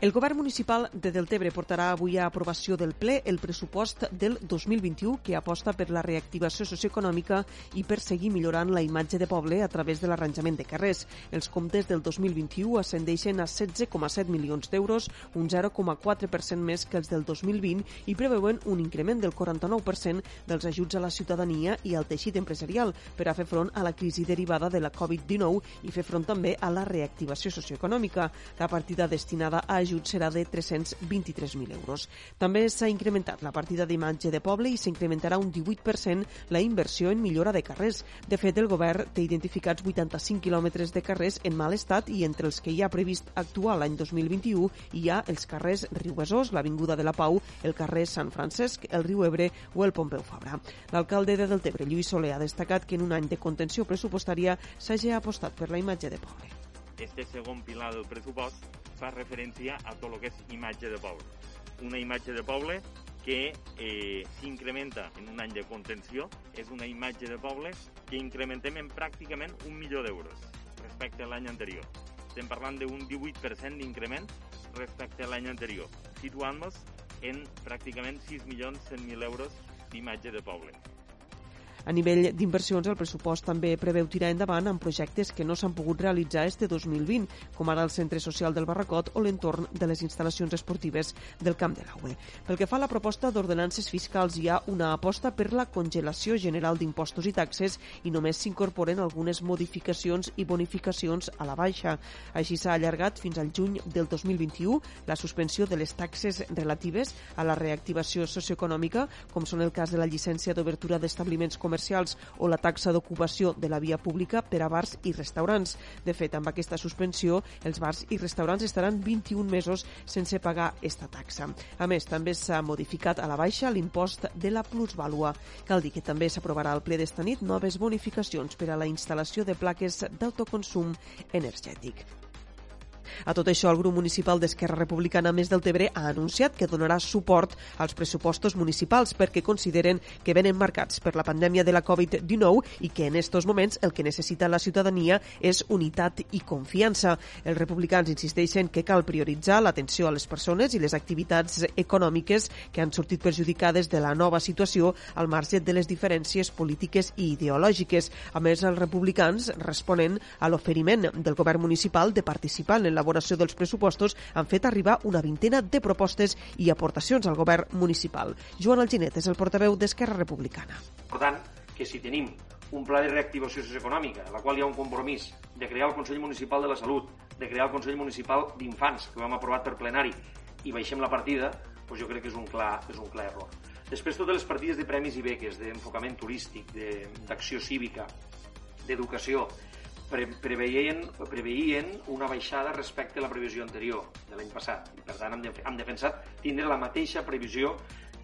El govern municipal de Deltebre portarà avui a aprovació del ple el pressupost del 2021 que aposta per la reactivació socioeconòmica i per seguir millorant la imatge de poble a través de l'arranjament de carrers. Els comptes del 2021 ascendeixen a 16,7 milions d'euros, un 0,4% més que els del 2020 i preveuen un increment del 49% dels ajuts a la ciutadania i al teixit empresarial per a fer front a la crisi derivada de la Covid-19 i fer front també a la reactivació socioeconòmica. La partida destinada a ajut serà de 323.000 euros. També s'ha incrementat la partida d'imatge de poble i s'incrementarà un 18% la inversió en millora de carrers. De fet, el govern té identificats 85 quilòmetres de carrers en mal estat i entre els que hi ha previst actuar l'any 2021 hi ha els carrers Riu Besòs, l'Avinguda de la Pau, el carrer Sant Francesc, el riu Ebre o el Pompeu Fabra. L'alcalde de Deltebre, Lluís Soler, ha destacat que en un any de contenció pressupostària s'hagi apostat per la imatge de poble. Este segon pilar del pressupost fa referència a tot el que és imatge de poble. Una imatge de poble que eh, s'incrementa en un any de contenció, és una imatge de poble que incrementem en pràcticament un milió d'euros respecte a l'any anterior. Estem parlant d'un 18% d'increment respecte a l'any anterior, situant-nos en pràcticament 6.100.000 euros d'imatge de poble. A nivell d'inversions, el pressupost també preveu tirar endavant amb projectes que no s'han pogut realitzar este 2020, com ara el Centre Social del Barracot o l'entorn de les instal·lacions esportives del Camp de l'Aue. Pel que fa a la proposta d'ordenances fiscals, hi ha una aposta per la congelació general d'impostos i taxes i només s'incorporen algunes modificacions i bonificacions a la baixa. Així s'ha allargat fins al juny del 2021 la suspensió de les taxes relatives a la reactivació socioeconòmica, com són el cas de la llicència d'obertura d'establiments comercials o la taxa d'ocupació de la via pública per a bars i restaurants. De fet, amb aquesta suspensió, els bars i restaurants estaran 21 mesos sense pagar esta taxa. A més, també s'ha modificat a la baixa l'impost de la plusvàlua. Cal dir que també s'aprovarà al ple d'esta nit noves bonificacions per a la instal·lació de plaques d'autoconsum energètic. A tot això, el grup municipal d'Esquerra Republicana Més del Tebre ha anunciat que donarà suport als pressupostos municipals perquè consideren que venen marcats per la pandèmia de la Covid-19 i que en estos moments el que necessita la ciutadania és unitat i confiança. Els republicans insisteixen que cal prioritzar l'atenció a les persones i les activitats econòmiques que han sortit perjudicades de la nova situació al marge de les diferències polítiques i ideològiques. A més, els republicans responen a l'oferiment del govern municipal de participar en la l'elaboració dels pressupostos han fet arribar una vintena de propostes i aportacions al govern municipal. Joan Alginet és el portaveu d'Esquerra Republicana. Per tant, que si tenim un pla de reactivació socioeconòmica, en la qual hi ha un compromís de crear el Consell Municipal de la Salut, de crear el Consell Municipal d'Infants, que ho hem aprovat per plenari, i baixem la partida, doncs jo crec que és un clar, és un clar error. Després, totes les partides de premis i beques, d'enfocament turístic, d'acció cívica, d'educació, pre preveien, preveien una baixada respecte a la previsió anterior de l'any passat. I, per tant, hem, de, hem defensat tindre la mateixa previsió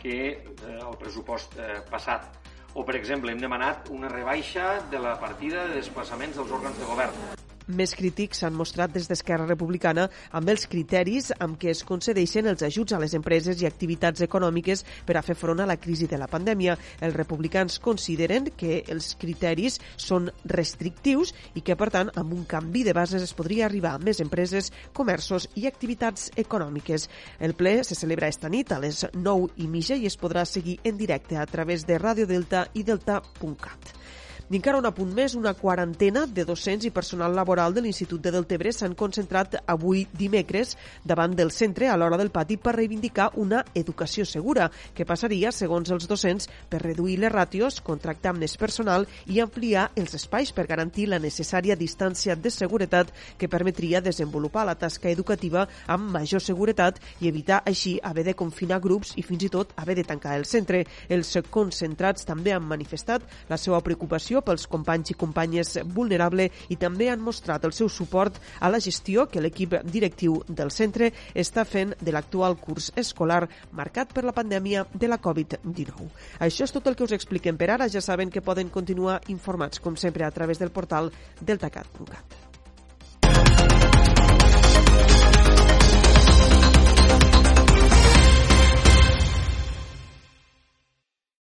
que eh, el pressupost eh, passat. O, per exemple, hem demanat una rebaixa de la partida de desplaçaments dels òrgans de govern. Més crítics s'han mostrat des d'Esquerra Republicana amb els criteris amb què es concedeixen els ajuts a les empreses i activitats econòmiques per a fer front a la crisi de la pandèmia. Els republicans consideren que els criteris són restrictius i que, per tant, amb un canvi de bases es podria arribar a més empreses, comerços i activitats econòmiques. El ple se celebra esta nit a les 9 i mitja i es podrà seguir en directe a través de Radio Delta i delta.cat. I encara un apunt més, una quarantena de docents i personal laboral de l'Institut de Deltebre s'han concentrat avui dimecres davant del centre a l'hora del pati per reivindicar una educació segura, que passaria, segons els docents, per reduir les ràtios, contractar més personal i ampliar els espais per garantir la necessària distància de seguretat que permetria desenvolupar la tasca educativa amb major seguretat i evitar així haver de confinar grups i fins i tot haver de tancar el centre. Els concentrats també han manifestat la seva preocupació pels companys i companyes vulnerables i també han mostrat el seu suport a la gestió que l'equip directiu del centre està fent de l'actual curs escolar marcat per la pandèmia de la Covid-19. Això és tot el que us expliquem per ara. Ja saben que poden continuar informats, com sempre, a través del portal deltacat.cat.